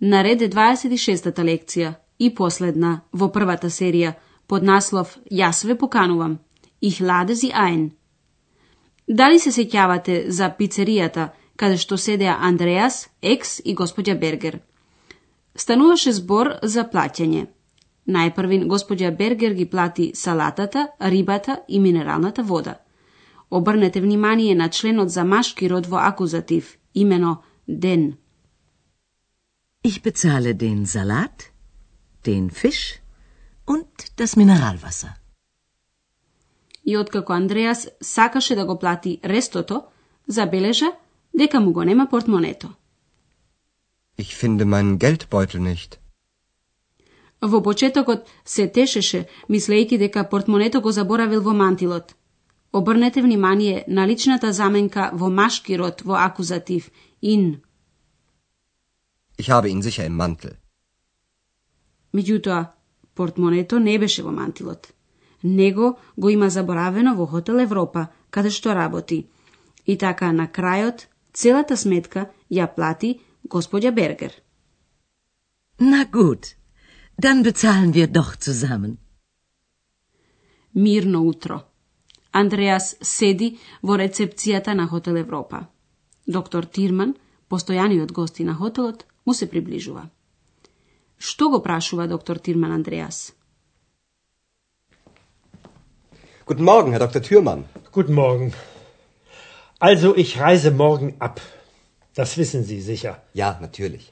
На ред 26-та лекција и последна во првата серија под наслов Јас ве поканувам. Их ладе зи аен. Дали се сеќавате за пицеријата каде што седеа Андреас, Екс и господја Бергер? Стануваше збор за плаќање. Најпрвин господја Бергер ги плати салатата, рибата и минералната вода – Обрнете внимание на членот за машки род во акузатив, имено ден. Ich bezahle den Salat, den Fisch und das Mineralwasser. И откако Андреас сакаше да го плати рестото, забележа дека му го нема портмонето. Ich finde meinen Geldbeutel nicht. Во почетокот се тешеше, мислејќи дека портмонето го заборавил во мантилот. Обрнете внимание на личната заменка во машки род во акузатив in. Ich habe ihn sicher im Mantel. Меѓутоа, портмонето не беше во мантилот. Него го има заборавено во хотел Европа, каде што работи. И така на крајот целата сметка ја плати господја Бергер. Na gut, dann bezahlen wir doch zusammen. Мирно утро. Андреас седи во рецепцијата на Хотел Европа. Доктор Тирман, постојаниот гости на хотелот, му се приближува. Што го прашува доктор Тирман Андреас? Guten Morgen, Herr Dr. Thürmann. Guten Morgen. Also, ich reise morgen ab. Das wissen Sie sicher. Ja, natürlich.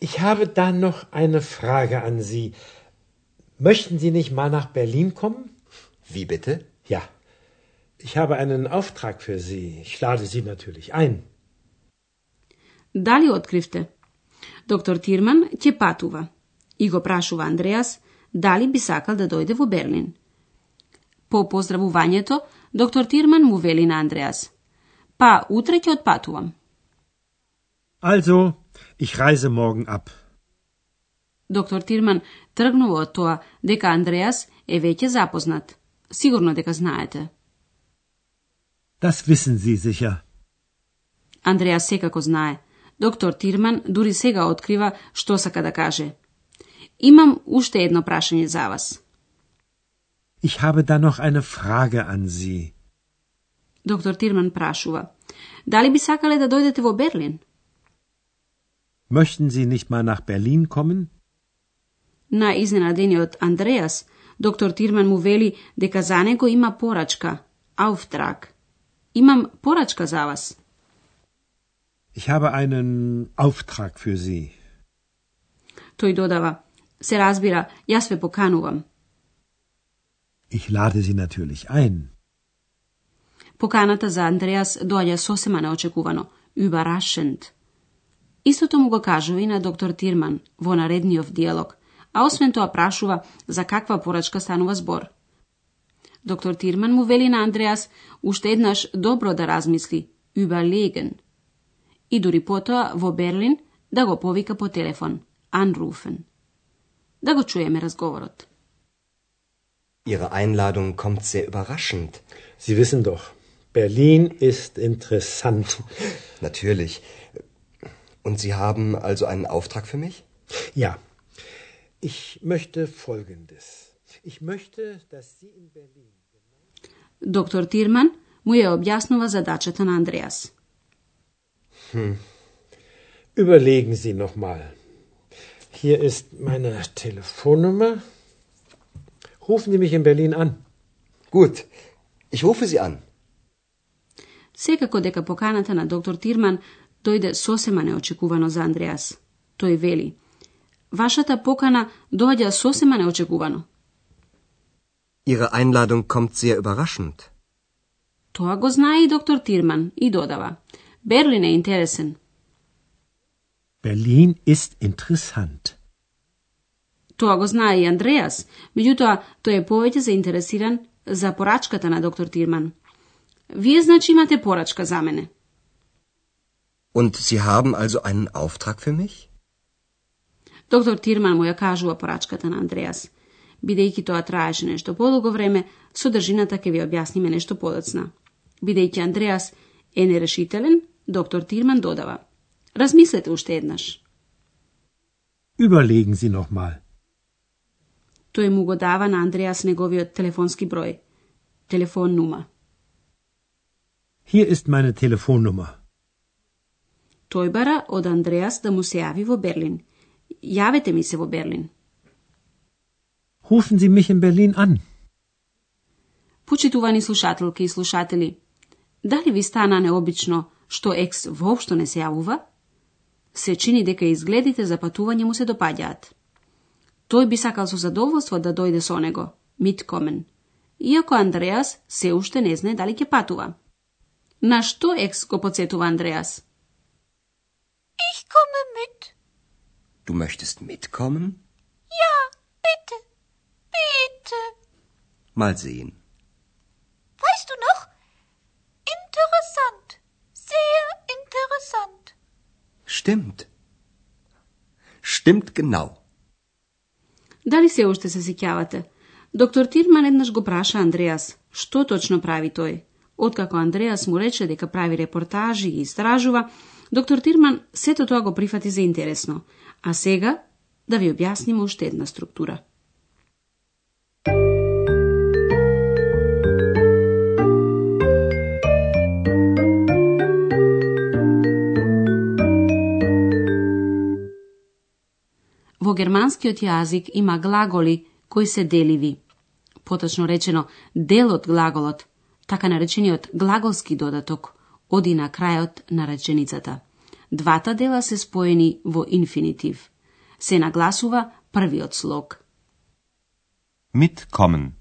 Ich habe da noch eine Frage an Sie. Möchten Sie nicht mal nach Berlin kommen? Wie bitte? Ja. Ich habe einen Auftrag für Sie. Ich lade Sie natürlich ein. Дали откривте? Доктор Тирман ќе патува и го прашува Андреас дали би сакал да дојде во Берлин. По поздравувањето, доктор Тирман му вели на Андреас. Па, утре ќе отпатувам. Also, ich reise morgen ab. Доктор Тирман тргнува од тоа дека Андреас е веќе запознат. Сигурно дека знаете. Das wissen Sie sicher. Андреас секако знае. Доктор Тирман дури сега открива што сака да каже. Имам уште едно прашање за вас. Ich habe da noch eine Frage an Sie. Доктор Тирман прашува. Дали би сакале да дојдете во Берлин? Möchten Sie nicht mal nach Berlin kommen? На изненадениот Андреас, доктор Тирман му вели дека за него има порачка, ауфтрак. Имам порачка за вас. Ich habe einen Auftrag für Sie. Тој додава, се разбира, јас ве поканувам. Ich lade Sie natürlich ein. Поканата за Андреас доаѓа сосема неочекувано, überraschend. Истото му го кажува и на доктор Тирман во наредниот диалог, а освен тоа прашува за каква порачка станува збор. Доктор Тирман му вели на Андреас уште еднаш добро да размисли, überlegen. И дури потоа во Берлин да го повика по телефон, anrufen. Да го чуеме разговорот. Ihre Einladung kommt sehr überraschend. Sie wissen doch, Berlin ist interessant. Natürlich. Und Sie haben also einen Auftrag für mich? Ja. Ich möchte Folgendes. Ich möchte, dass Sie in Berlin. Доктор Тирман му ја објаснува задачата на Андреас. Überlegen Sie noch mal. Hier ist meine Telefonnummer. Rufen Sie mich in Berlin an. Gut. Ich rufe Sie an. Секако дека поканата на доктор Тирман дојде сосема неочекувано за Андреас. Тој вели, вашата покана доаѓа сосема неочекувано. Ihre Einladung kommt sehr überraschend. Тоа го знае и доктор Тирман и додава. Берлин е интересен. Berlin ist interessant. Тоа го знае и Андреас, меѓутоа тој е повеќе заинтересиран за порачката на доктор Тирман. Вие значи имате порачка за мене. Und Sie haben also einen Auftrag für mich? Доктор Тирман му ја кажува порачката на Андреас. Бидејќи тоа траеше нешто подолго време, содржината ќе ви објасниме нешто подоцна. Бидејќи Андреас е нерешителен, доктор Тирман додава. Размислете уште еднаш. Überlegen Sie noch mal. Тој му го дава на Андреас неговиот телефонски број. Телефон нума. Hier ist meine Telefonnummer. Тој бара од Андреас да му се јави во Берлин. Јавете ми се во Берлин. Rufen Sie mich in Berlin an. Почитувани слушателки и слушатели, дали ви стана необично што екс воопшто не се јавува? Се чини дека изгледите за патување му се допаѓаат. Тој би сакал со задоволство да дојде со него, Миткомен, иако Андреас се уште не знае дали ќе патува. На што екс го подсетува Андреас? Ich komme mit. Du möchtest mitkommen? Ja, bitte. Bitte. Mal sehen. Weißt du noch? Interessant. Sehr interessant. Stimmt. Stimmt genau. Дали се уште се сеќавате? Доктор Тирман еднаш го праша Андреас, што точно прави тој? Откако Андреас му рече дека прави репортажи и истражува, доктор Тирман сето тоа го прифати за интересно. А сега да ви објасниме уште една структура. Во германскиот јазик има глаголи кои се деливи. Поточно речено, дел од глаголот, така наречениот глаголски додаток, оди на крајот на реченицата. Двата дела се споени во инфинитив. Се нагласува првиот слог. Mitkommen.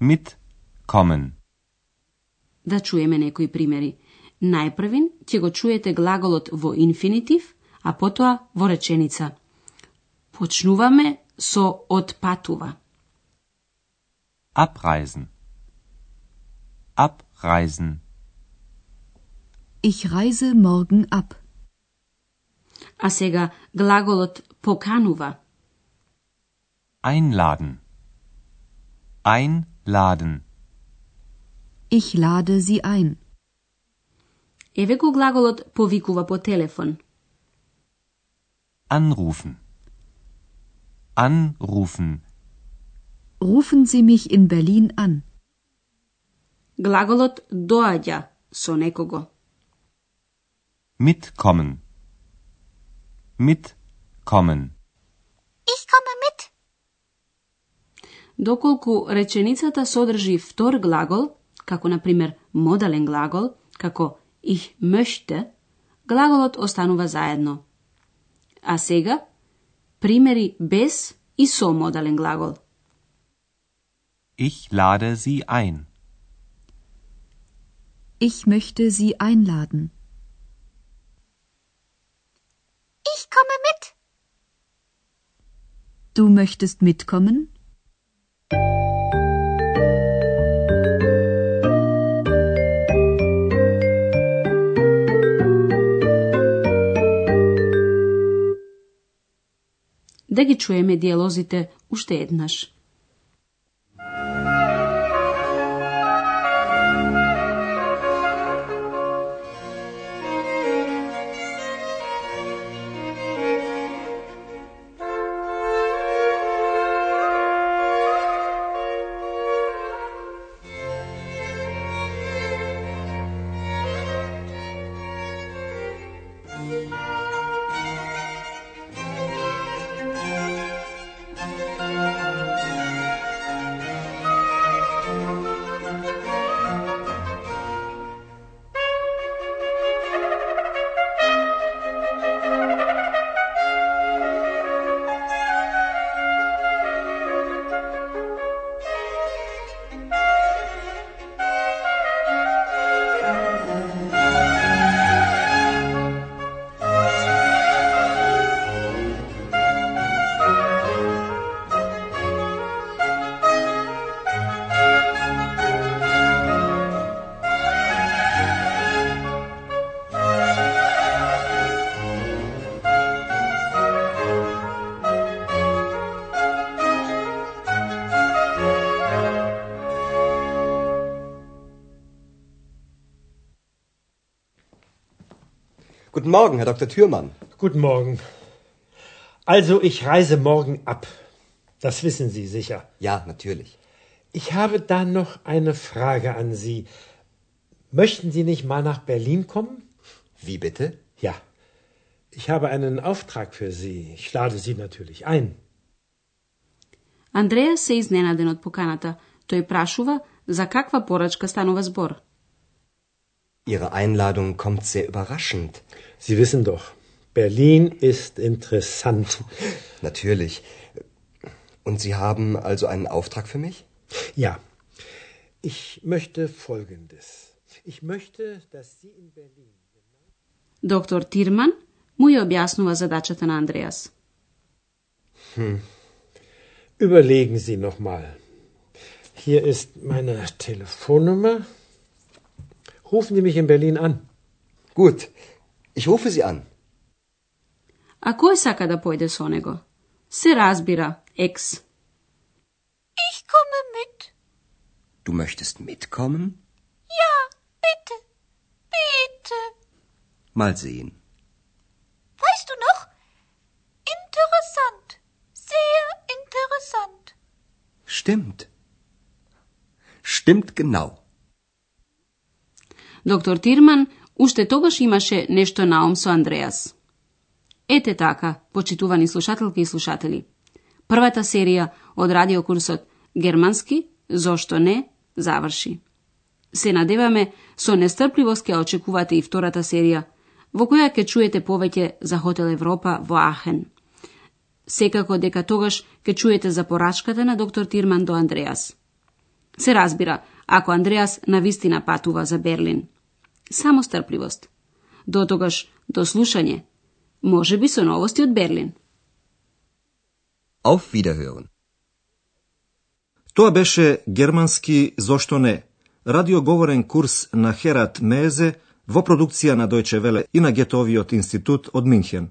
Mitkommen. Да чуеме некои примери. Најпрвин ќе го чуете глаголот во инфинитив, а потоа во реченица. Почнуваме со отпатува. Abreisen. Abreisen. Ich reise morgen ab. А сега глаголот поканува. Einladen. Einladen. Ich lade Sie ein. Еве го глаголот повикува по телефон. Anrufen. Anrufen. Rufen Sie mich in Berlin an. Глаголот доаѓа со некого. Mitkommen. Mitkommen. Ich komme mit. Доколку реченицата содржи втор глагол, како на пример модален глагол, како ich möchte, глаголот останува заедно. А сега Primeri bis i so modalen glagol. Ich lade Sie ein. Ich möchte Sie einladen. Ich komme mit. Du möchtest mitkommen? Да ги чуеме диалозите уште еднаш. Guten Morgen, Herr Dr. Thürmann. Guten Morgen. Also, ich reise morgen ab. Das wissen Sie sicher. Ja, natürlich. Ich habe da noch eine Frage an Sie. Möchten Sie nicht mal nach Berlin kommen? Wie bitte? Ja. Ich habe einen Auftrag für Sie. Ich lade Sie natürlich ein. Андреја се изненаден од поканата. Тој прашува за каква порачка станува збор. Ihre Einladung kommt sehr überraschend. Sie wissen doch, Berlin ist interessant. Natürlich. Und Sie haben also einen Auftrag für mich? Ja. Ich möchte Folgendes. Ich möchte, dass Sie in Berlin. Dr. Tiermann, mu je objasnila zadačata na Andreas. Hm. Überlegen Sie nochmal. Hier ist meine Telefonnummer rufen Sie mich in Berlin an. Gut, ich rufe Sie an. A koji saka da pojde s onego? Se razbira, ex. Ich komme mit. Du möchtest mitkommen? Ja, bitte, bitte. Mal sehen. Weißt du noch? Interessant, sehr interessant. Stimmt. Stimmt genau. Доктор Тирман уште тогаш имаше нешто наум со Андреас. Ете така, почитувани слушателки и слушатели. Првата серија од радиокурсот Германски, зошто не, заврши. Се надеваме со нестрпливост ќе очекувате и втората серија, во која ќе чуете повеќе за Хотел Европа во Ахен. Секако дека тогаш ќе чуете за порачката на доктор Тирман до Андреас. Се разбира, ако Андреас навистина патува за Берлин. Само стрпливост. До тогаш, до слушање. Може би со новости од Берлин. Auf Wiederhören. Тоа беше германски «Зошто не?» радиоговорен курс на Херат Мезе во продукција на Дојче Веле и на Гетовиот институт од Минхен.